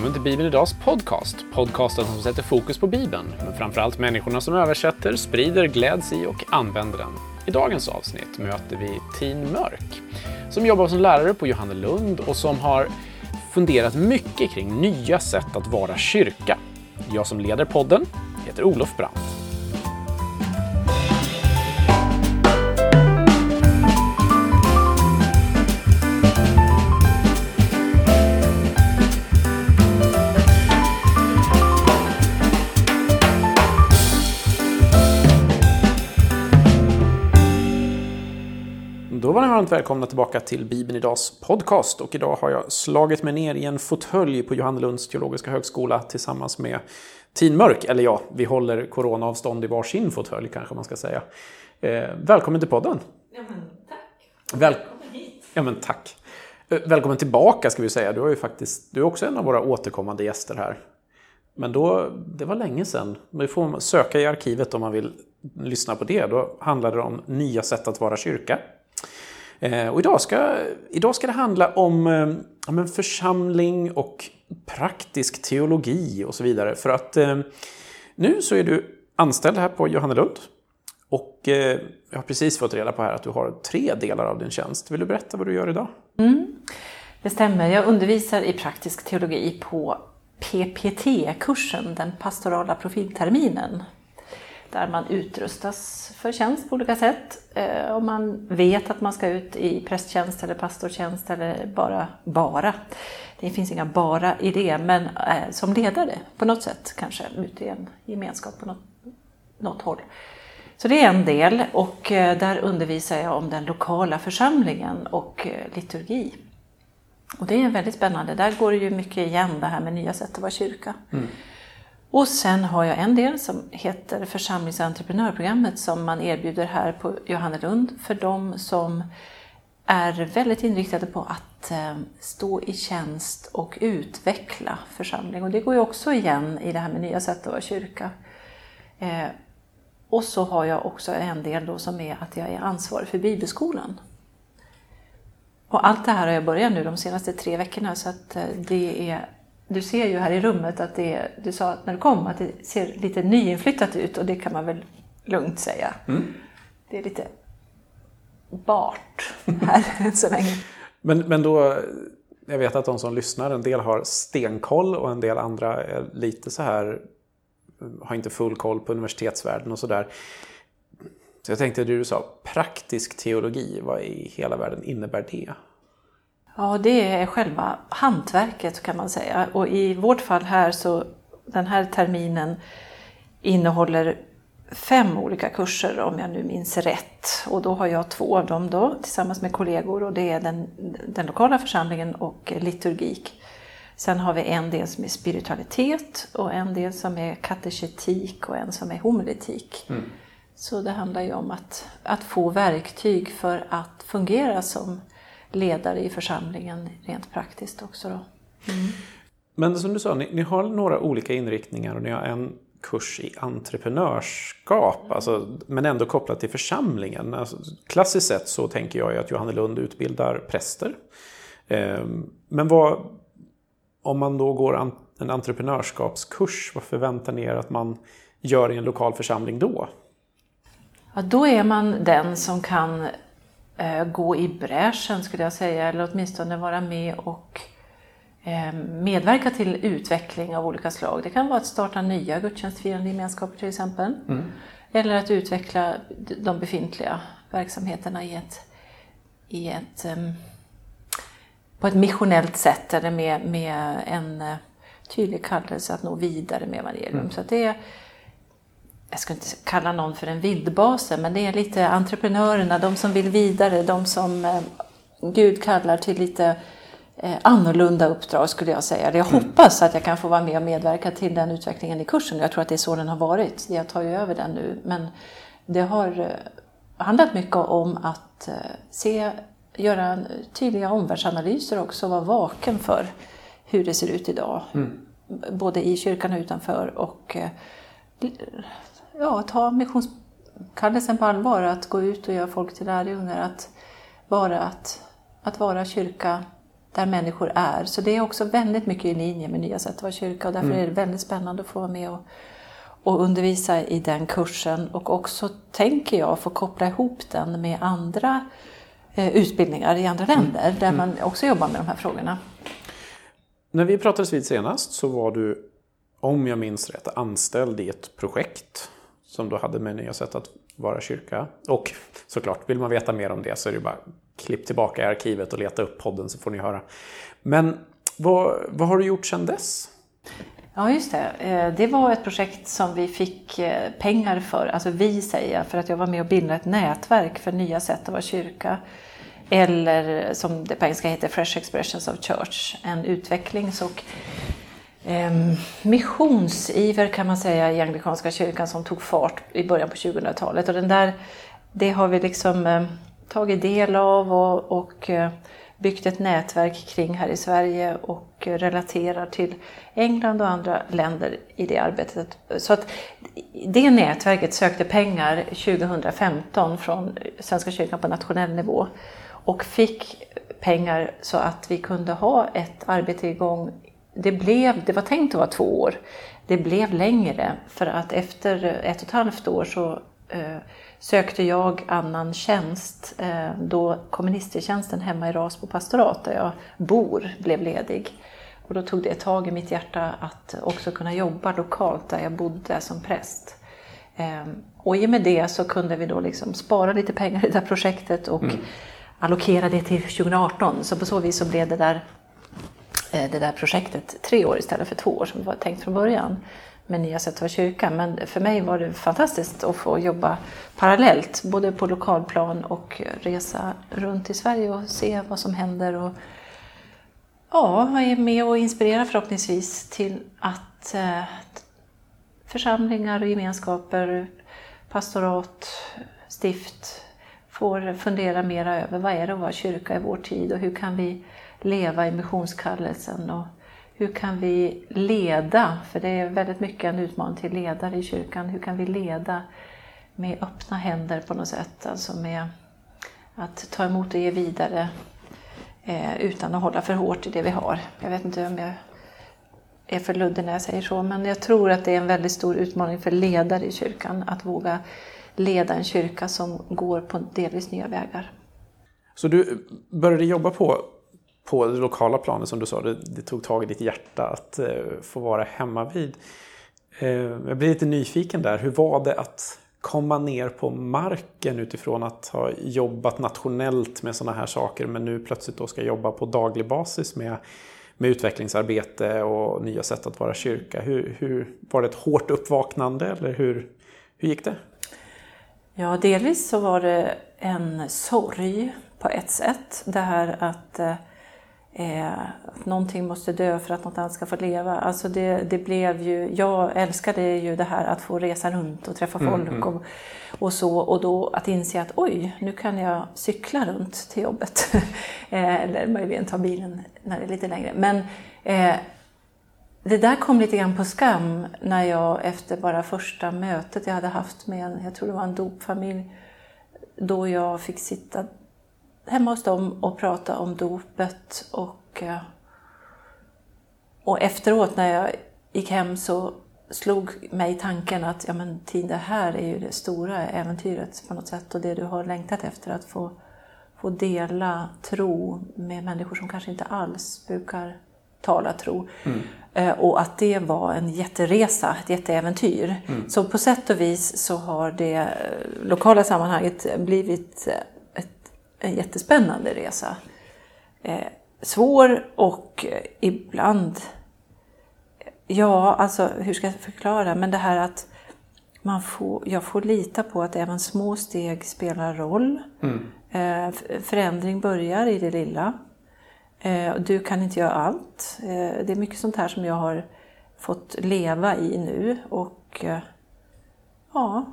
Välkommen till Bibeln Idags podcast. Podcasten som sätter fokus på Bibeln, men framförallt människorna som översätter, sprider, gläds i och använder den. I dagens avsnitt möter vi Tin Mörk, som jobbar som lärare på Johannelund och som har funderat mycket kring nya sätt att vara kyrka. Jag som leder podden heter Olof Brandt. Varmt välkomna tillbaka till Bibeln Idags podcast och idag har jag slagit mig ner i en fåtölj på Johannelunds teologiska högskola tillsammans med Tin Mörk, eller ja, vi håller coronaavstånd i varsin fåtölj kanske man ska säga. Eh, välkommen till podden! Ja, men tack. Väl Välkommen hit. ja, men tack! Eh, välkommen tillbaka ska vi säga, du, har ju faktiskt, du är också en av våra återkommande gäster här. Men då, det var länge sedan. Man får söka i arkivet om man vill lyssna på det. Då handlade det om nya sätt att vara kyrka. Eh, och idag ska, idag ska det handla om, eh, ja, församling och praktisk teologi och så vidare. För att eh, nu så är du anställd här på Johannelund. Och eh, jag har precis fått reda på här att du har tre delar av din tjänst. Vill du berätta vad du gör idag? Mm, det stämmer. Jag undervisar i praktisk teologi på PPT-kursen, den pastorala profilterminen. Där man utrustas för tjänst på olika sätt. Eh, om man vet att man ska ut i prästtjänst eller pastortjänst eller bara, bara. Det finns inga bara i det, men eh, som ledare på något sätt kanske ute i en gemenskap på något, något håll. Så det är en del och eh, där undervisar jag om den lokala församlingen och liturgi. Och det är väldigt spännande. Där går det ju mycket igen det här med nya sätt att vara kyrka. Mm. Och sen har jag en del som heter församlingsentreprenörprogrammet som man erbjuder här på Johannelund för de som är väldigt inriktade på att eh, stå i tjänst och utveckla församling. Och det går ju också igen i det här med nya sätt att vara kyrka. Eh, och så har jag också en del då som är att jag är ansvarig för bibelskolan. Och allt det här har jag börjat nu de senaste tre veckorna så att eh, det är du ser ju här i rummet att det är, du sa att när du kom att det ser lite nyinflyttat ut och det kan man väl lugnt säga. Det är lite bart här så länge. Men, men då, jag vet att de som lyssnar, en del har stenkoll och en del andra är lite så här, har inte full koll på universitetsvärlden och sådär. Så jag tänkte det du sa, praktisk teologi, vad i hela världen innebär det? Ja, det är själva hantverket kan man säga. Och i vårt fall här så den här terminen innehåller fem olika kurser om jag nu minns rätt. Och då har jag två av dem då tillsammans med kollegor och det är den, den lokala församlingen och liturgik. Sen har vi en del som är spiritualitet och en del som är kateketik och en som är homiletik. Så det handlar ju om att, att få verktyg för att fungera som ledare i församlingen rent praktiskt också. Då. Men som du sa, ni, ni har några olika inriktningar och ni har en kurs i entreprenörskap, alltså, men ändå kopplat till församlingen. Alltså, klassiskt sett så tänker jag att Johannelund utbildar präster. Ehm, men vad, om man då går en entreprenörskapskurs, vad förväntar ni er att man gör i en lokal församling då? Ja, då är man den som kan gå i bräschen skulle jag säga, eller åtminstone vara med och eh, medverka till utveckling av olika slag. Det kan vara att starta nya gudstjänstfirande gemenskaper till exempel. Eller att utveckla de befintliga verksamheterna i ett, i ett, em, på ett missionellt sätt eller med, med en eh, tydlig kallelse att nå vidare med evangelium. Så att det är, jag ska inte kalla någon för en vildbase, men det är lite entreprenörerna, de som vill vidare, de som eh, Gud kallar till lite eh, annorlunda uppdrag skulle jag säga. Jag hoppas att jag kan få vara med och medverka till den utvecklingen i kursen. Jag tror att det är så den har varit. Jag tar ju över den nu. Men det har eh, handlat mycket om att se, göra tydliga omvärldsanalyser också, vara vaken för hur det ser ut idag. Både i kyrkan och utanför. Och ja, ta missionskallelsen på allvar, att gå ut och göra folk till lärjungar, att vara, att, att vara kyrka där människor är. Så det är också väldigt mycket i linje med Nya sätt att vara kyrka och därför mm. är det väldigt spännande att få vara med och, och undervisa i den kursen och också, tänker jag, få koppla ihop den med andra eh, utbildningar i andra mm. länder där mm. man också jobbar med de här frågorna. När vi pratades vid senast så var du, om jag minns rätt, anställd i ett projekt som då hade med nya sätt att vara kyrka. Och såklart, vill man veta mer om det så är det bara klipp tillbaka i arkivet och leta upp podden så får ni höra. Men vad, vad har du gjort sedan dess? Ja, just det. Eh, det var ett projekt som vi fick eh, pengar för, alltså vi säger, jag, för att jag var med och bildade ett nätverk för nya sätt att vara kyrka. Eller eh, som det på engelska heter Fresh Expressions of Church, en utvecklings och eh, missionsiver kan man säga i anglikanska kyrkan som tog fart i början på 2000-talet. Och den där, det har vi liksom eh, tagit del av och, och eh, byggt ett nätverk kring här i Sverige och relaterar till England och andra länder i det arbetet. Så att det nätverket sökte pengar 2015 från Svenska kyrkan på nationell nivå och fick pengar så att vi kunde ha ett arbete igång. Det, blev, det var tänkt att vara två år. Det blev längre för att efter ett och ett halvt år så eh, sökte jag annan tjänst eh, då komministertjänsten hemma i Rasbo pastorat där jag bor blev ledig. Och då tog det ett tag i mitt hjärta att också kunna jobba lokalt där jag bodde som präst. Eh, och i och med det så kunde vi då liksom spara lite pengar i det här projektet och mm. allokera det till 2018. Så på så vis så blev det där, Eh, det där projektet tre år istället för två år som det var tänkt från början med Nya sätt att vara kyrka. Men för mig var det fantastiskt att få jobba parallellt, både på lokalplan och resa runt i Sverige och se vad som händer. Och ja, vara med och inspirera förhoppningsvis till att eh, församlingar och gemenskaper, pastorat, stift får fundera mera över vad är det att vara kyrka i vår tid och hur kan vi leva i missionskallelsen och hur kan vi leda? För det är väldigt mycket en utmaning till ledare i kyrkan. Hur kan vi leda med öppna händer på något sätt? Alltså med att ta emot och ge vidare eh, utan att hålla för hårt i det vi har. Jag vet inte om jag är för luddig när jag säger så, men jag tror att det är en väldigt stor utmaning för ledare i kyrkan att våga leda en kyrka som går på delvis nya vägar. Så du började jobba på på det lokala planet som du sa, det, det tog tag i ditt hjärta att eh, få vara hemma vid. Eh, jag blir lite nyfiken där. Hur var det att komma ner på marken utifrån att ha jobbat nationellt med sådana här saker men nu plötsligt då ska jobba på daglig basis med, med utvecklingsarbete och nya sätt att vara kyrka. Hur, hur, var det ett hårt uppvaknande eller hur, hur gick det? Ja, delvis så var det en sorg på ett sätt. Det här att eh, eh, att någonting måste dö för att något annat ska få leva. Alltså det, det blev ju, jag älskade ju det här att få resa runt och träffa mm, folk mm. Och, och så. Och då att inse att oj, nu kan jag cykla runt till jobbet. Eh, eller möjligen ta bilen när det är lite längre. Men eh, det där kom lite grann på skam när jag efter bara första mötet jag hade haft med en, jag tror det var en dopfamilj, då jag fick sitta hemma hos dem och prata om dopet och, eh, och efteråt när jag gick hem så slog mig tanken att ja, men, det här är ju det stora äventyret på något sätt och det du har längtat efter att få, få dela tro med människor som kanske inte alls brukar tala tro. Mm. Eh, och att det var en jätteresa, ett jätteäventyr. Mm. Så på sätt och vis så har det eh, lokala sammanhanget blivit en jättespännande resa. Eh, svår och eh, ibland, ja alltså hur ska jag förklara, men det här att man får, jag får lita på att även små steg spelar roll. Mm. Eh, förändring börjar i det lilla. Eh, du kan inte göra allt. Eh, det är mycket sånt här som jag har fått leva i nu och eh, ja,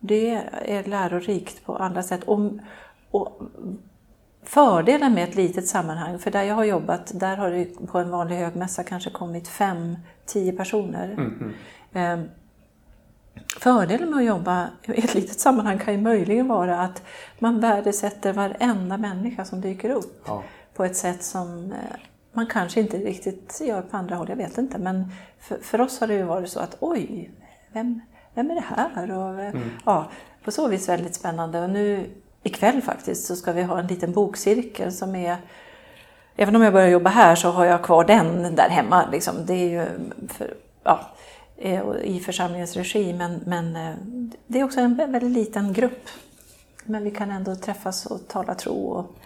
det är lärorikt på alla sätt. Och, och fördelen med ett litet sammanhang, för där jag har jobbat, där har det på en vanlig högmässa kanske kommit fem, tio personer. Mm, mm. Fördelen med att jobba i ett litet sammanhang kan ju möjligen vara att man värdesätter varenda människa som dyker upp. Ja. på ett sätt som eh, man kanske inte riktigt gör på andra håll, jag vet inte. Men för, för oss har det ju varit så att oj, vem, vem är det här? Och, mm. ja, på så vis väldigt spännande. Och nu ikväll faktiskt så ska vi ha en liten bokcirkel som är Även om jag börjar jobba här så har jag kvar den där hemma. Liksom. Det är ju för, ja, eh, i församlingens regi men, men eh, det är också en väldigt liten grupp. Men vi kan ändå träffas och tala tro. Och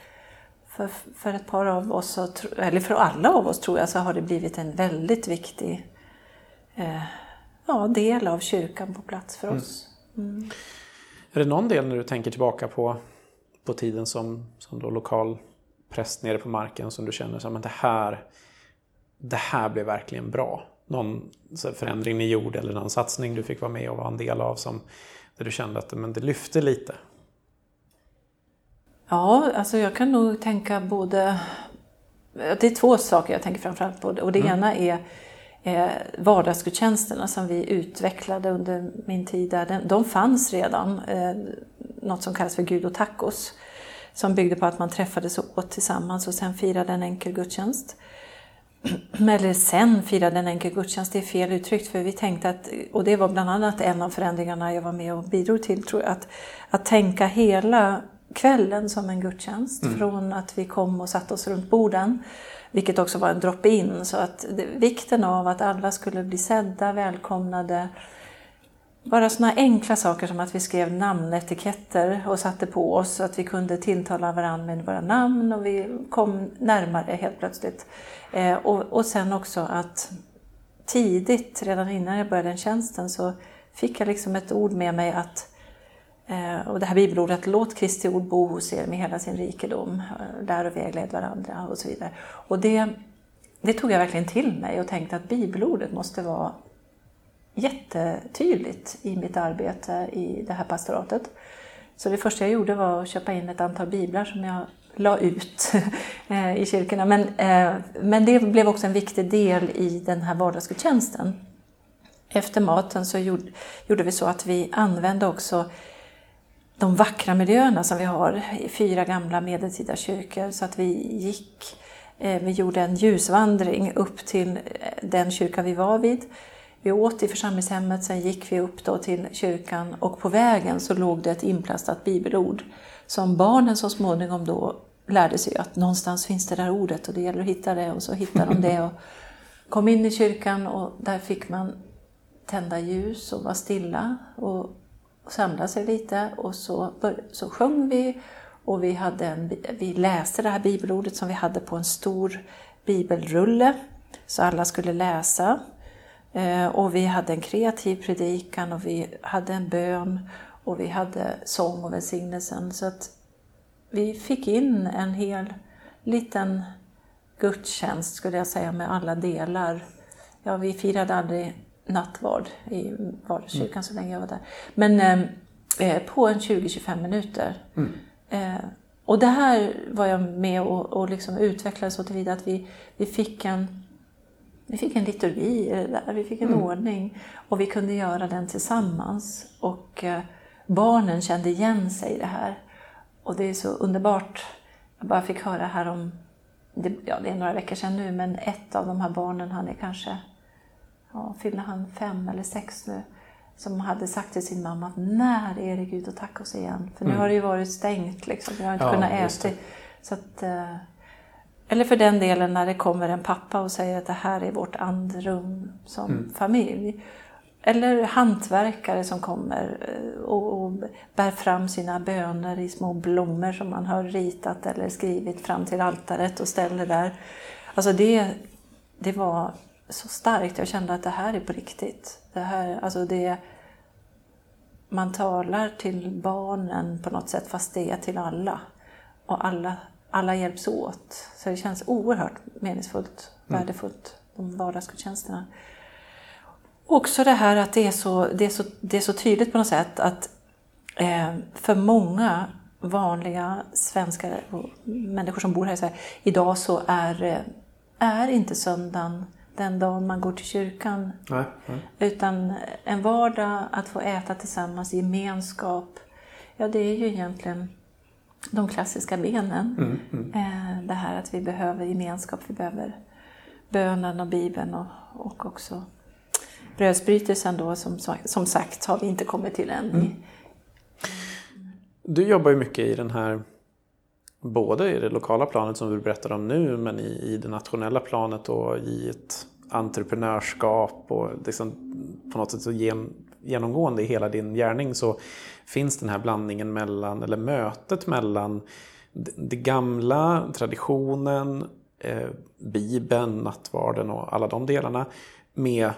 för, för ett par av oss, eller för alla av oss tror jag, så har det blivit en väldigt viktig eh, ja, del av kyrkan på plats för mm. oss. Mm. Är det någon del när du tänker tillbaka på, på tiden som, som då lokal präst nere på marken som du känner att det här, det här blev verkligen bra? Någon förändring ni gjorde eller någon satsning du fick vara med och vara en del av som där du kände att men det lyfte lite? Ja, alltså jag kan nog tänka både... Det är två saker jag tänker framförallt på. Och det mm. ena är eh, vardagsgudstjänsterna som vi utvecklade under min tid där. De fanns redan, eh, något som kallas för Gud och tacos. Som byggde på att man träffades och åt tillsammans och sen firade en enkel gudstjänst. Eller sen firade en enkel gudstjänst, det är fel uttryckt för vi tänkte att, och det var bland annat en av förändringarna jag var med och bidrog till, tror jag, att, att tänka hela kvällen som en gudstjänst. Mm. Från att vi kom och satte oss runt borden, vilket också var en drop-in. Så att det, vikten av att alla skulle bli sedda, välkomnade. Bara sådana enkla saker som att vi skrev namnetiketter och satte på oss så att vi kunde tilltala varandra med våra namn och vi kom närmare helt plötsligt. Eh, och, och sen också att tidigt, redan innan jag började den tjänsten, så fick jag liksom ett ord med mig att Eh, och det här bibelordet, låt Kristi ord bo hos er med hela sin rikedom, eh, lär och vägled varandra och så vidare. Och det, det tog jag verkligen till mig och tänkte att bibelordet måste vara jättetydligt i mitt arbete i det här pastoratet. Så det första jag gjorde var att köpa in ett antal biblar som jag la ut eh, i kyrkorna. Men, men det blev också en viktig del i den här vardagsgudstjänsten. Efter maten så gjorde, gjorde vi så att vi använde också de vackra miljöerna som vi har i fyra gamla medeltida kyrkor. Så att vi gick, eh, vi gjorde en ljusvandring upp till eh, den kyrka vi var vid. Vi åt i församlingshemmet, sen gick vi upp då till kyrkan och på vägen så låg det ett inplastat bibelord som barnen så småningom då lärde sig att någonstans finns det där ordet och det gäller att hitta det och så hittade de det och kom in i kyrkan och där fick man tända ljus och vara stilla och och samla sig lite och så, så sjöng vi och vi, hade en, vi läste det här bibelordet som vi hade på en stor bibelrulle så alla skulle läsa. Eh, och vi hade en kreativ predikan och vi hade en bön och vi hade sång och välsignelsen. Så att vi fick in en hel liten gudstjänst skulle jag säga med alla delar. Ja, vi firade aldrig nattvard i vardagskyrkan mm. så länge jag var där. Men eh, eh på en 20-25 minuter. Mm. Eh, och det här var jag med och, och liksom utvecklade så tillvida att vi, vi, fick en, vi fick en liturgi, där, vi fick en mm. ordning och vi kunde göra den tillsammans. Och eh, barnen kände igen sig i det här. Och det är så underbart. Jag bara fick höra här om, det, ja det är några veckor sedan nu, men ett av de här barnen, han är kanske ja, fyller han fem eller sex nu, som hade sagt till sin mamma att när är det Gud att tacka oss igen? För nu mm. har det ju varit stängt, liksom. vi har inte ja, kunnat äta. Så att, eh, eller för den delen när det kommer en pappa och säger att det här är vårt andrum som mm. familj. Eller hantverkare som kommer eh, och, och bär fram sina böner i små blommor som man har ritat eller skrivit fram till altaret och ställer där. Alltså det, det var så starkt. Jag kände att det här är på riktigt. Det här, alltså det, man talar till barnen på något sätt fast det är till alla. Och alla, alla hjälps åt. Så det känns oerhört meningsfullt, mm. värdefullt, de vardagsgudstjänsterna. Också det här att det är så, det är så, det är så tydligt på något sätt att eh, för många vanliga svenskar och människor som bor här så här, idag så är, eh, är inte söndagen den dagen man går till kyrkan. Nej, nej. Utan en vardag att få äta tillsammans, gemenskap. Ja, det är ju egentligen de klassiska benen. Mm, mm. Eh, det här att vi behöver gemenskap, vi behöver bönen och Bibeln och, och också brödsbrytelsen då som, som sagt har vi inte kommit till än. Mm. Du jobbar ju mycket i den här, både i det lokala planet som du berättar om nu, men i, i det nationella planet och i ett entreprenörskap och liksom på något sätt så gen, genomgående i hela din gärning så finns den här blandningen mellan, eller mötet mellan det gamla, traditionen, eh, Bibeln, nattvarden och alla de delarna med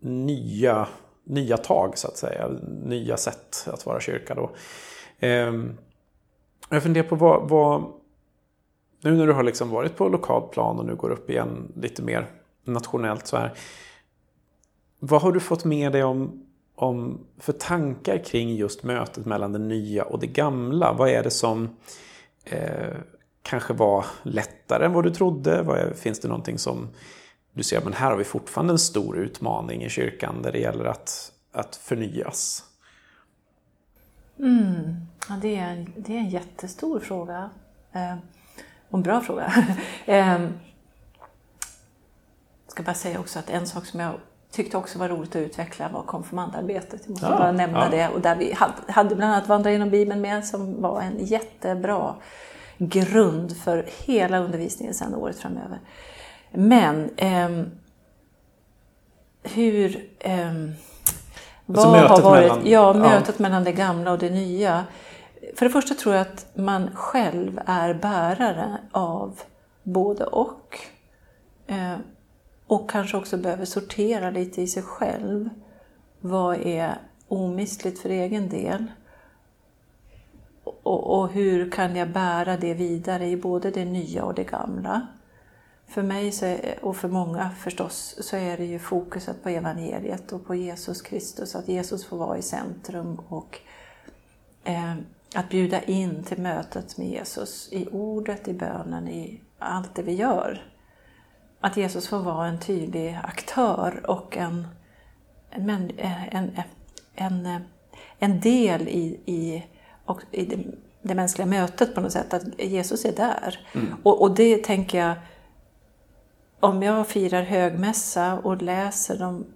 nya, nya tag så att säga, nya sätt att vara kyrka då. Eh, jag funderar på vad, vad, nu när du har liksom varit på lokalt plan och nu går upp igen lite mer nationellt så här. Vad har du fått med dig om, om för tankar kring just mötet mellan det nya och det gamla? Vad är det som eh, kanske var lättare än vad du trodde? Är, finns det någonting som du ser, men här har vi fortfarande en stor utmaning i kyrkan där det gäller att, att förnyas? Mm. Ja, det, är en, det är en jättestor fråga. Eh, och en bra fråga. eh, ska bara säga också att en sak som jag tyckte också var roligt att utveckla var konfirmandarbetet. Jag måste ja, bara nämna ja. det. Och där vi hade, hade bland annat Vandra genom Bibeln med som var en jättebra grund för hela undervisningen sedan året framöver. Men eh, hur... Eh, alltså vad har varit, mellan, ja, mötet ja. mellan det gamla och det nya. För det första tror jag att man själv är bärare av både och. Eh, och kanske också behöver sortera lite i sig själv. Vad är omistligt för egen del? Och, och, hur kan jag bära det vidare i både det nya och det gamla? För mig är, och för många förstås så är det ju fokuset på evangeliet och på Jesus Kristus, att Jesus får vara i centrum och eh, att bjuda in till mötet med Jesus i ordet, i bönen, i allt det vi gör att Jesus får vara en tydlig aktör och en, en, en, en, en del i, i, och i det, det, mänskliga mötet på något sätt, att Jesus är där. Mm. Och, och, det tänker jag, om jag firar högmässa och läser de,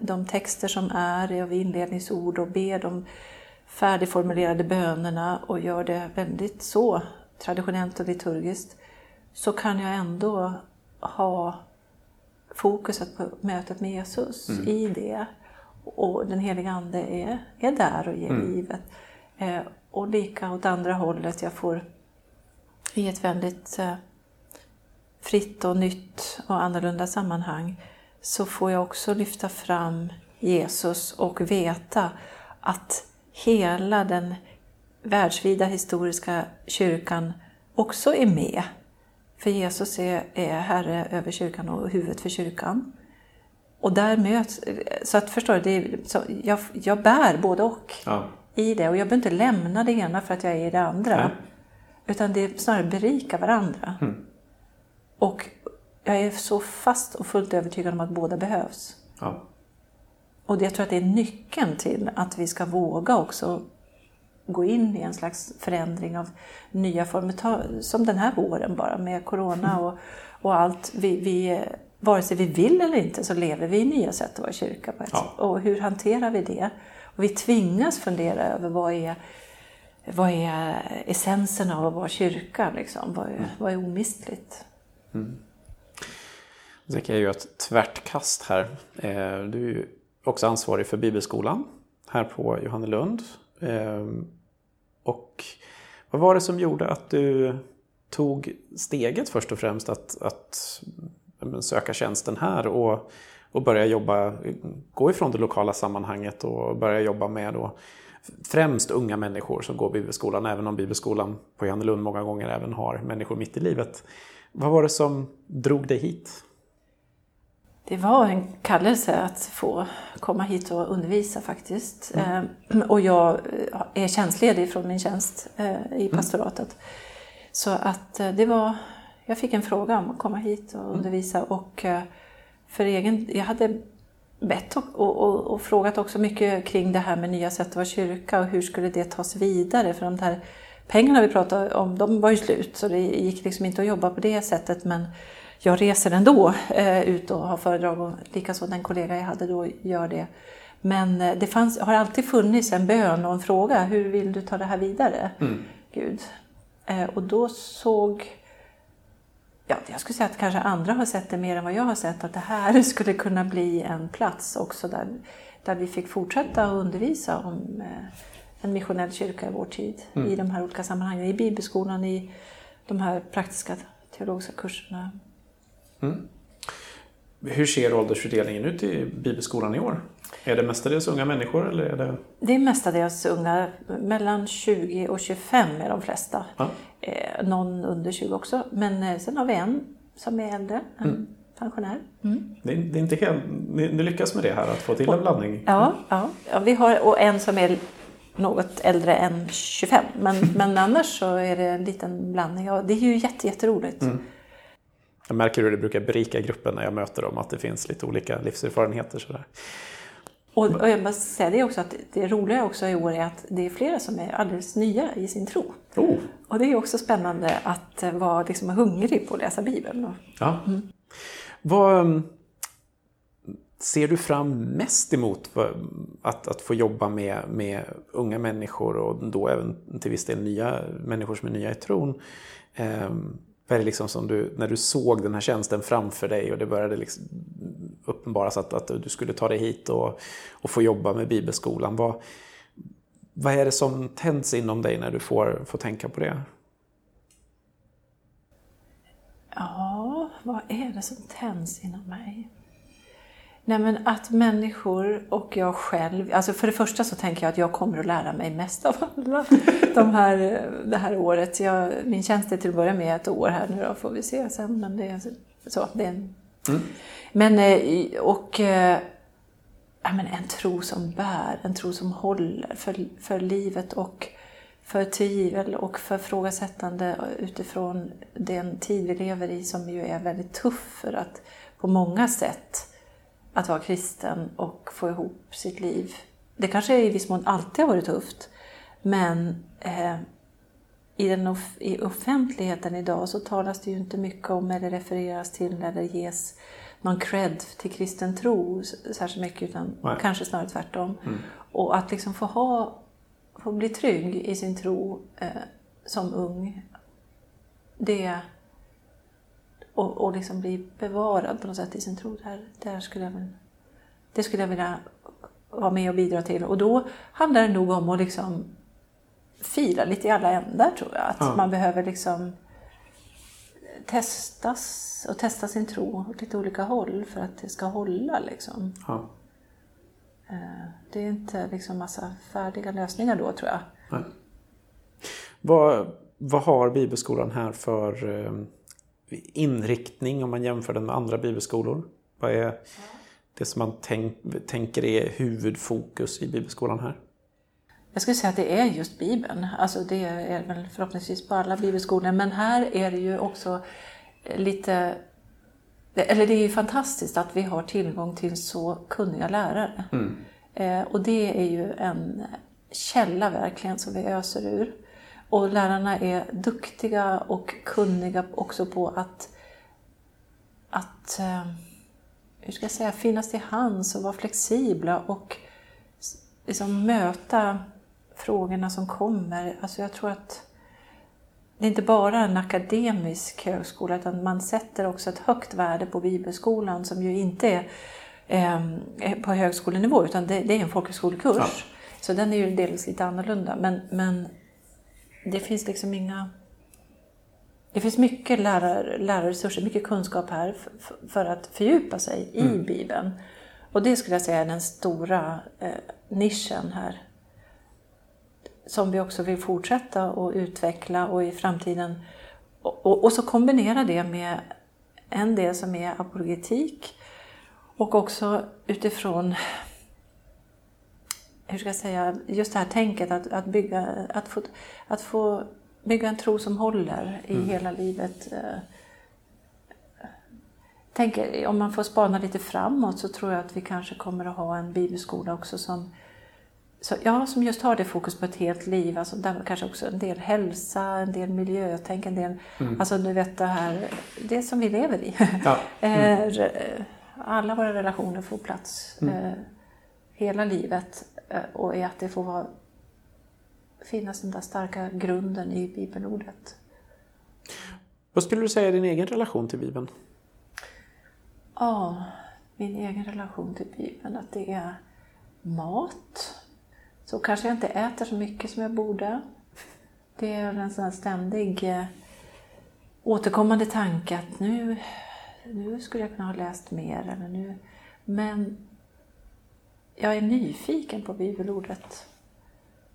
de texter som är av inledningsord och ber de färdigformulerade bönerna och gör det väldigt så traditionellt och liturgiskt, så kan jag ändå ha fokuset på mötet med Jesus mm. i det. Och den heliga Ande är, är där och ger mm. livet. Eh, och lika åt andra hållet, jag får i ett väldigt eh, fritt och nytt och annorlunda sammanhang så får jag också lyfta fram Jesus och veta att hela den världsvida historiska kyrkan också är med för Jesus är, är Herre över kyrkan och huvudet för kyrkan. Och där möts, så att förstår du, det är, så jag, jag bär både och ja. i det. Och jag behöver inte lämna det ena för att jag är i det andra. Nej. Utan det snarare berikar varandra. Mm. Och jag är så fast och fullt övertygad om att båda behövs. Ja. Och jag tror att det är nyckeln till att vi ska våga också gå in i en slags förändring av nya former, som den här våren bara med Corona och, och allt. Vi, vi, vare sig vi vill eller inte så lever vi i nya sätt att vara kyrka. På ett ja. Och hur hanterar vi det? Och vi tvingas fundera över vad är, vad är essensen av att vara kyrka? Liksom? Vad, är, mm. vad är omistligt? Mm. Jag kan göra ett tvärtkast här. Eh, du också ansvarig för Bibelskolan här på Johannelund. Ehm, och vad var det som gjorde att du tog steget först och främst att, att söka tjänsten här och, och börja jobba, gå ifrån det lokala sammanhanget och börja jobba med då främst unga människor som går bibelskolan, även om bibelskolan på Johannelund många gånger även har människor mitt i livet. Vad var det som drog dig hit? Det var en kallelse att få komma hit och undervisa faktiskt. Mm. Ehm, och jag är tjänstledig från min tjänst eh, i mm. pastoratet. Mm. Så att eh, det var, jag fick en fråga om att komma hit och mm. undervisa och eh, för egen, jag hade bett och, och, och, frågat också mycket kring det här med nya sätt att vara kyrka och hur skulle det tas vidare? För de här pengarna vi pratade om, de var ju slut så det gick liksom inte att jobba på det sättet men jag reser ändå eh, ut och har föredrag och likaså den kollega jag hade då gör det. Men eh, det fanns, har alltid funnits en bön och en fråga, hur vill du ta det här vidare? Mm. Gud. Eh, och då såg ja, jag skulle säga att kanske andra har sett det mer än vad jag har sett, att det här skulle kunna bli en plats också där, där vi fick fortsätta att undervisa om eh, en missionell kyrka i vår tid Mm. i de här olika sammanhangen, i bibelskolan, i de här praktiska teologiska kurserna. Hur ser åldersfördelningen ut i bibelskolan i år? Är det mestadels unga människor eller är det... Det är mestadels unga, mellan 20 och 25 är de flesta. Ja. Eh, någon under 20 också, men eh, sen har vi en som är äldre, en pensionär. Mm. Det är, det är inte helt... Ni, ni lyckas med det här, att få till en blandning? Ja, ja, ja, vi har och en som är något äldre än 25. Men, men annars så är det en liten blandning. Ja, det är ju jätte, jätteroligt. Jag märker hur det brukar berika gruppen när jag möter dem, att det finns lite olika livserfarenheter. Sådär. Och, och jag måste säga det också att det roliga också i år är att det är flera som är alldeles nya i sin tro. Oh, Och det är också spännande att vara liksom hungrig på att läsa Bibeln. Ja. Vad um, ser du fram mest emot att, att få jobba med, med unga människor och då även till viss del nya människor som är nya i tron? Um, vad är det liksom som du, när du såg den här tjänsten framför dig och det började liksom uppenbaras att, att du skulle ta dig hit och, och få jobba med bibelskolan. Vad, vad är det som tänds inom dig när du får, får tänka på det? Ja, vad är det som tänds inom mig? Nej men att människor och jag själv, alltså för det första så tänker jag att jag kommer att lära mig mest av alla de här, det här året. Jag, min tjänst är till att börja med ett år här nu då, får vi se sen. Men det är så, det är en... Men eh, och eh, ja, men en tro som bär, en tro som håller för, för livet och för tvivel och för frågasättande utifrån den tid vi lever i som ju är väldigt tuff för att på många sätt att vara kristen och få ihop sitt liv. Det kanske i viss mån alltid har varit tufft, men eh, i, den off- i offentligheten idag så talas det ju inte mycket om eller refereras till eller ges någon cred till kristen tro särskilt mycket utan Nej. kanske snarare tvärtom. Och att liksom få, ha, få bli trygg i sin tro eh, som ung, det och, och liksom bli bevarad på något sätt i sin tro, där, där skulle jag det skulle jag vilja vara med och bidra till. Och då handlar det nog om att liksom fila lite i alla ändar tror jag. Att Ja. man behöver liksom testas och testa sin tro åt lite olika håll för att det ska hålla. Liksom. Ja. Eh, Det är inte liksom massa färdiga lösningar då tror jag. Vad, vad har bibelskolan här för eh, inriktning om man jämför den med andra bibelskolor? Vad är det som man tänk, tänker är huvudfokus i bibelskolan här? Jag skulle säga att det är just Bibeln. Alltså det är väl förhoppningsvis på alla bibelskolor. Men här är det ju också lite... Eller det är ju fantastiskt att vi har tillgång till så kunniga lärare. Eh, och det är ju en källa verkligen som vi öser ur. Och lärarna är duktiga och kunniga också på att, att eh, hur ska jag säga, finnas till hands och vara flexibla och liksom möta frågorna som kommer. Alltså jag tror att det är inte bara en akademisk högskola utan man sätter också ett högt värde på bibelskolan som ju inte är eh, är på högskolenivå utan det, det är en folkhögskolekurs. Ja. Så den är ju delvis lite annorlunda. Men, men det finns liksom inga... Det finns mycket lärar, lärarresurser, mycket kunskap här för att fördjupa sig i Bibeln. Och det skulle jag säga är den stora eh, nischen här. Som vi också vill fortsätta att utveckla och i framtiden. Och, och, och så kombinera det med en del som är apologetik och också utifrån hur ska jag säga, just det här tänket att, att, bygga, att, få, att få bygga en tro som håller i hela livet. Eh, Tänker, om man får spana lite framåt så tror jag att vi kanske kommer att ha en bibelskola också som, så, ja, som just har det fokus på ett helt liv. Alltså där kanske också en del hälsa, en del miljötänk, en del... Mm. Alltså du vet det här, det som vi lever i. Ja. Mm. Alla våra relationer får plats mm. eh, hela livet eh, och att det får vara, finnas den där starka grunden i bibelordet. Vad skulle du säga är din egen relation till Bibeln? Ja, min egen relation till Bibeln, att det är mat. Så kanske jag inte äter så mycket som jag borde. Det är en sån ständig eh, återkommande tanke att nu, nu skulle jag kunna ha läst mer. Eller nu. Men jag är nyfiken på bibelordet.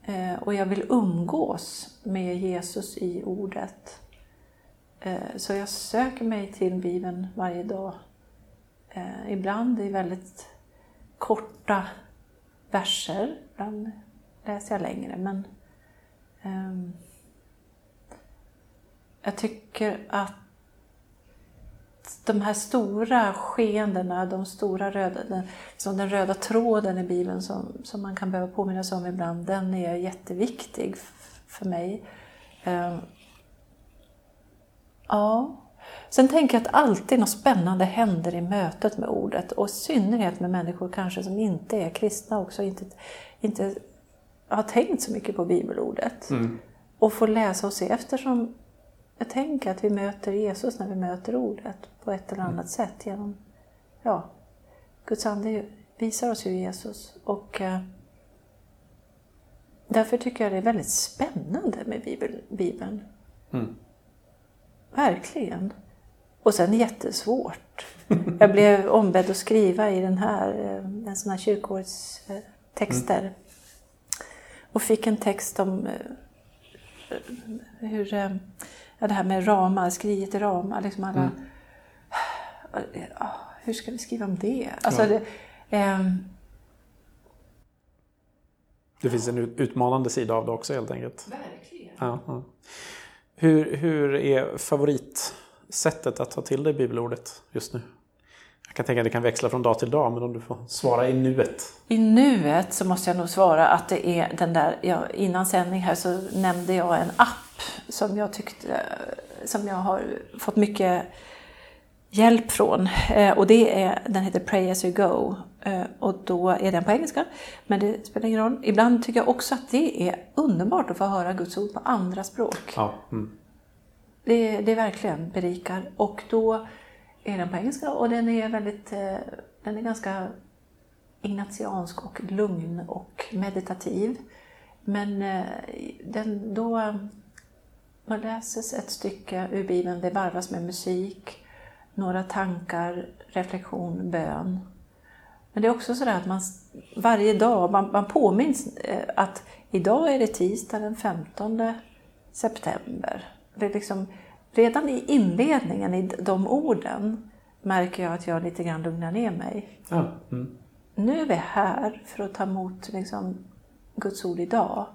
Eh, och jag vill umgås med Jesus i ordet. Eh, så jag söker mig till Bibeln varje dag. Eh, ibland i väldigt korta verser, ibland läser jag längre. Men ehm, jag tycker att de här stora skeendena, de stora röda, den, som den röda tråden i Bibeln som, som man kan behöva påminna sig om ibland, den är jätteviktig för mig. Ehm, Ja. Sen tänker jag att alltid något spännande händer i mötet med ordet och i synnerhet med människor kanske som inte är kristna också, inte, inte har tänkt så mycket på bibelordet. Mm. Och får läsa och se eftersom jag tänker att vi möter Jesus när vi möter ordet på ett eller annat mm. sätt genom, ja, Guds ande visar oss ju Jesus. Och eh, därför tycker jag det är väldigt spännande med Bibeln. Mm. Verkligen. Och sen jättesvårt. Jag blev ombedd att skriva i den här, eh, en sån här kyrkårstexter. Mm. Och fick en text om eh, hur, ja, det här med ramar, skriet i ramar. Liksom alla, mm. Hur ska vi skriva om det? Alltså, ja. det eh, det finns en utmanande sida av det också helt enkelt. Verkligen. Ja, ja. Hur, hur är favoritsättet att ta till dig bibelordet just nu? Jag kan tänka att det kan växla från dag till dag, men om du får svara i nuet. I nuet så måste jag nog svara att det är den där, ja, innan sändning här så nämnde jag en app som jag tyckte, som jag har fått mycket hjälp från. Eh, och det är, den heter Pray as you go. Eh, och då är den på engelska, men det spelar ingen roll. Ibland tycker jag också att det är underbart att få höra Guds ord på andra språk. Ja. Mm. Det, det verkligen berikar. Och då är den på engelska och den är väldigt, eh, den är ganska ignatiansk och lugn och meditativ. Men den, då man läses ett stycke ur Bibeln, det varvas med musik några tankar, reflektion, bön. Men det är också så att man varje dag, man, man påminns eh, att idag är det tisdag den 15 september. Det är liksom, redan i inledningen, i de orden, märker jag att jag lite grann lugnar ner mig. Ja. Mm. Nu är vi här för att ta emot liksom, Guds ord idag.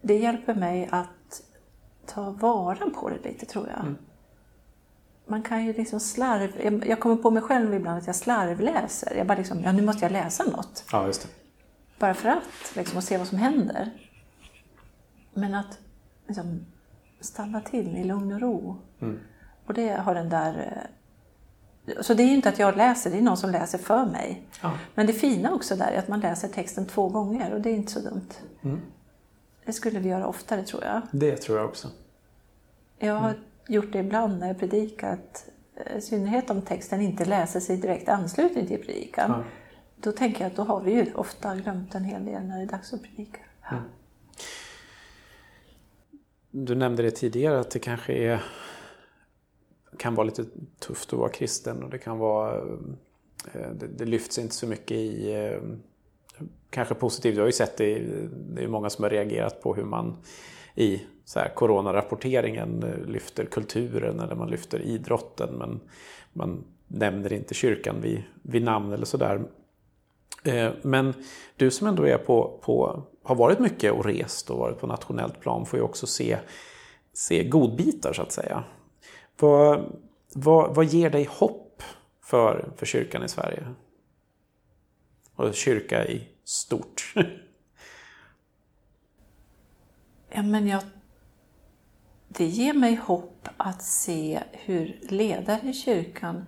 Det hjälper mig att ta vara på det lite, tror jag. Mm man kan ju liksom slarv... Jag kommer på mig själv ibland att jag slarvläser. Jag bara liksom, ja nu måste jag läsa något. Ja, just det. Bara för att, liksom, och se vad som händer. Men att liksom, stanna till i lugn och ro. Mm. Och det har den där... Eh, så det är ju inte att jag läser, det är någon som läser för mig. Ja. Men det fina också där är att man läser texten två gånger och det är inte så dumt. Mm. Det skulle vi göra oftare tror jag. Det tror jag också. Jag har mm gjort det ibland när jag predikat, eh, i synnerhet om texten inte läses i direkt anslutning till predikan. Ja. Då tänker jag att då har vi ju ofta glömt en hel del när det är dags att predika. Mm. Du nämnde det tidigare att det kanske är, kan vara lite tufft att vara kristen och det kan vara eh, det, det lyfts inte så mycket i eh, kanske positivt. Jag har ju sett det, det är många som har reagerat på hur man i så här, coronarapporteringen eh, lyfter kulturen eller man lyfter idrotten men man nämner inte kyrkan vid, vid namn eller sådär. Eh, men du som ändå är på, på, har varit mycket och rest och varit på nationellt plan får ju också se, se godbitar så att säga. Vad, vad, vad ger dig hopp för, för kyrkan i Sverige? Och kyrka i stort? Ja, men jag, det ger mig hopp att se hur ledare i kyrkan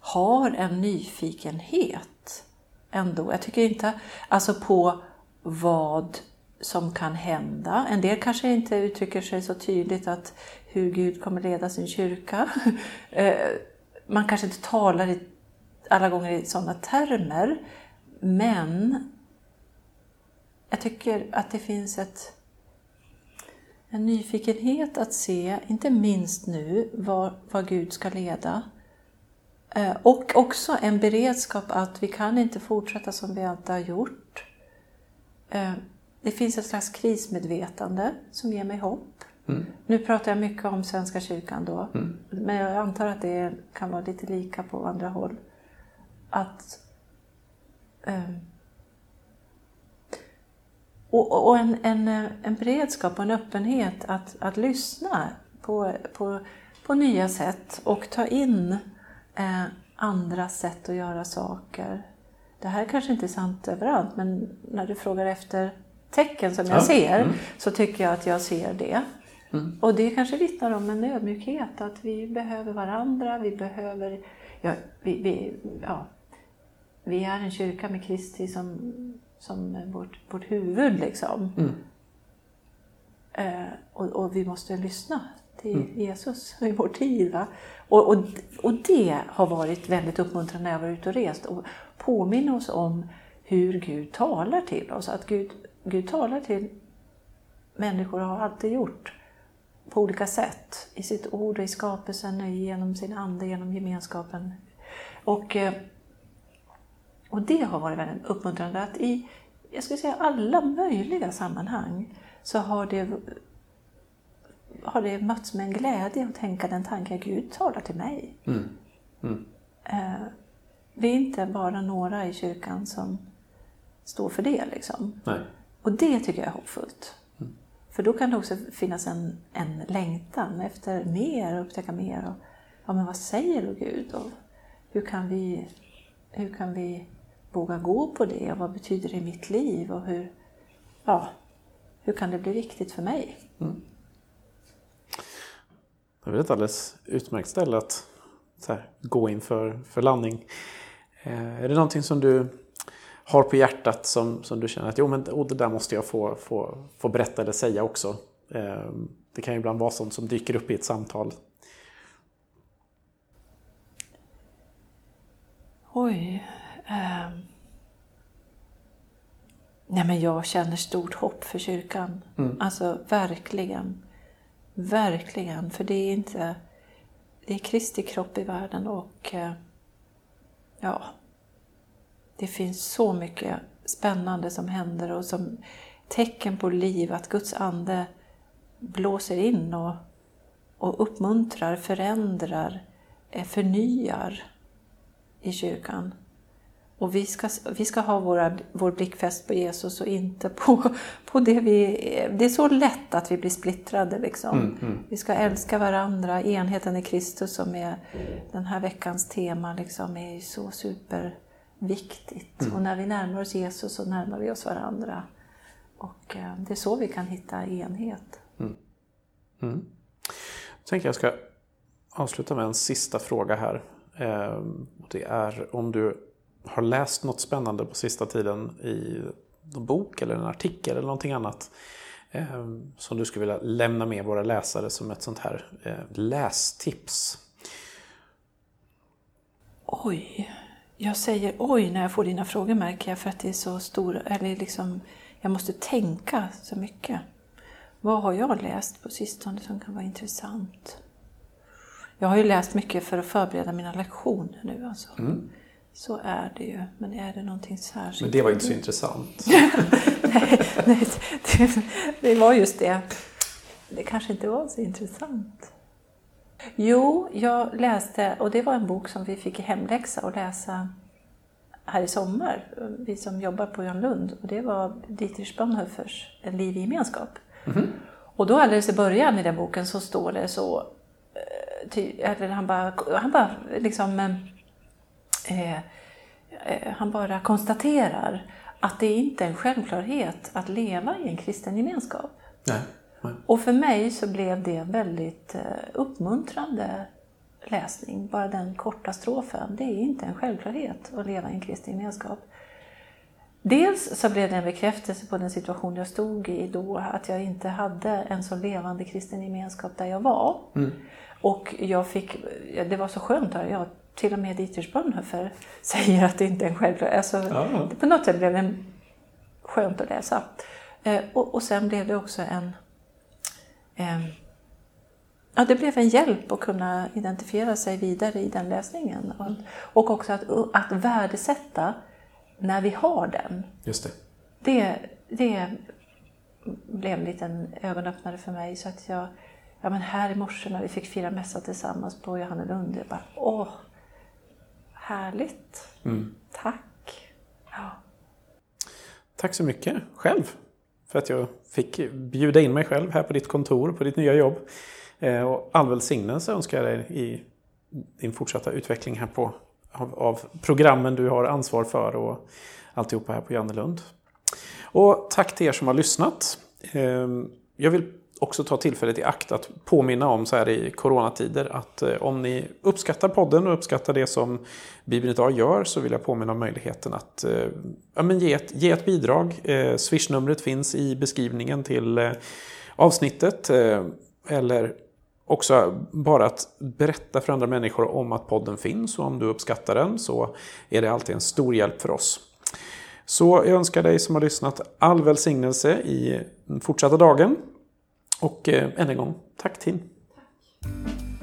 har en nyfikenhet ändå. Jag tycker inte, alltså på vad som kan hända. En del kanske inte uttrycker sig så tydligt att hur Gud kommer leda sin kyrka. Eh, man kanske inte talar alla gånger i sådana termer, men jag tycker att det finns ett, en nyfikenhet att se, inte minst nu, vad, vad Gud ska leda. Eh, och också en beredskap att vi kan inte fortsätta som vi alltid har gjort. Eh, det finns ett slags krismedvetande som ger mig hopp. Mm. Nu pratar jag mycket om Svenska kyrkan då, mm. men jag antar att det kan vara lite lika på andra håll. Att um, och, och en, en, en, beredskap och en öppenhet att, att lyssna på, på, på nya sätt och ta in eh, andra sätt att göra saker. Det här kanske inte är sant överallt, men när du frågar efter tecken som jag ja. ser mm. så tycker jag att jag ser det. Mm. Och det kanske vittnar om en ödmjukhet, att vi behöver varandra, vi behöver... Ja, vi, vi, ja, vi är en kyrka med Kristi som, som vårt, vårt huvud liksom. Mm. Eh, och, och, vi måste lyssna till mm. Jesus i vår tid. Och, och, och det har varit väldigt uppmuntrande när jag varit ute och rest och påminna oss om hur Gud talar till oss. Att Gud, Gud talar till människor och har alltid gjort på olika sätt. I sitt ord i skapelsen, genom sin ande, genom gemenskapen. Och, eh, och det har varit väldigt uppmuntrande att i jag skulle säga alla möjliga sammanhang så har det, har det mötts med en glädje att tänka den tanken Gud talar till mig. Mm. Mm. Eh, vi är inte bara några i kyrkan som står för det. Liksom. Nej. Och det tycker jag är hoppfullt. För då kan det också finnas en, en längtan efter mer, upptäcka mer. Och, ja, men vad säger då Gud? Och hur, kan vi, hur kan vi våga gå på det? Och vad betyder det i mitt liv? Och hur, ja, hur kan det bli viktigt för mig? Mm. Det är väl ett alldeles utmärkt ställe att här, gå in för, för landning. Eh, är det någonting som du har på hjärtat som, som du känner att jo, men, oh, det där måste jag få, få, få berätta eller säga också. Eh, det kan ju ibland vara sånt som dyker upp i ett samtal. Oj. Eh. Nej, men jag känner stort hopp för kyrkan. Mm. Alltså verkligen. Verkligen. För det är inte... Det är Kristi kropp i världen och eh, ja, det finns så mycket spännande som händer och som tecken på liv, att Guds ande blåser in och, och uppmuntrar, förändrar, eh, förnyar i kyrkan. Och vi ska, vi ska ha våra, vår blick fäst på Jesus och inte på, på det vi... Det är så lätt att vi blir splittrade. Liksom. Mm, mm. Vi ska älska varandra. Enheten i Kristus som är den här veckans tema liksom, är så super viktigt. Mm. Och när vi närmar oss Jesus så närmar vi oss varandra. Och eh, det är så vi kan hitta enhet. Mm. Mm. Jag tänker jag ska avsluta med en sista fråga här. Eh, det är om du har läst något spännande på sista tiden i en bok eller en artikel eller någonting annat eh, som du skulle vilja lämna med våra läsare som ett sånt här lästips? Oj, jag säger oj när jag får dina frågor märker jag för att det är så stora, eller liksom, jag måste tänka så mycket. Vad har jag läst på sistone som kan vara intressant? Jag har ju läst mycket för att förbereda mina lektioner nu alltså. Mm. Så är det ju. Men är det någonting särskilt? Men det var inte så intressant. nej, nej det, det var just det. Det kanske inte var så intressant. Jo, jag läste, och det var en bok som vi fick i hemläxa att läsa här i sommar, vi som jobbar på Jan Lund. Och det var Dietrich Bonhoeffers En liv i gemenskap. Mm. Och då alldeles i början i den boken så står det så, eh, eller han bara, han bara liksom, eh, eh, han bara konstaterar att det inte är en självklarhet att leva i en kristen gemenskap. Nej. Och för mig så blev det en väldigt eh, uppmuntrande läsning. Bara den korta strofen. Det är inte en självklarhet att leva i en kristen gemenskap. Dels så blev det en bekräftelse på den situation jag stod i då, att jag inte hade en så levande kristen gemenskap där jag var. Mm. Och jag fick, det var så skönt, jag, till och med Dietrich Bonhoeffer säger att det inte är en självklarhet. Alltså, ja. På något sätt blev det skönt att läsa. Eh, och, och sen blev det också en eh, Ja, det blev en hjälp att kunna identifiera sig vidare i den läsningen. Och, och också att, att värdesätta när vi har den. Just det. Det, det blev en liten ögonöppnare för mig. Så att jag, ja men här i morse när vi fick fira mässa tillsammans på Johannelund, jag bara åh, härligt. Mm. Tack. Ja. Tack så mycket själv för att jag fick bjuda in mig själv här på ditt kontor, på ditt nya jobb. Eh, och all välsignelse önskar jag dig i din fortsatta utveckling här på, av, av programmen du har ansvar för och alltihopa här på Jannelund. Och tack till er som har lyssnat. Eh, jag vill också ta tillfället i akt att påminna om så här i coronatider att eh, om ni uppskattar podden och uppskattar det som Bibeln idag gör så vill jag påminna om möjligheten att eh, ja, men ge, ett, ge ett bidrag. Eh, swishnumret finns i beskrivningen till avsnittet. Eller också bara att berätta för andra människor om att podden finns och om du uppskattar den så är det alltid en stor hjälp för oss. Så jag önskar dig som har lyssnat all välsignelse i den fortsatta dagen. Och eh, än en gång, tack Tin. Tack.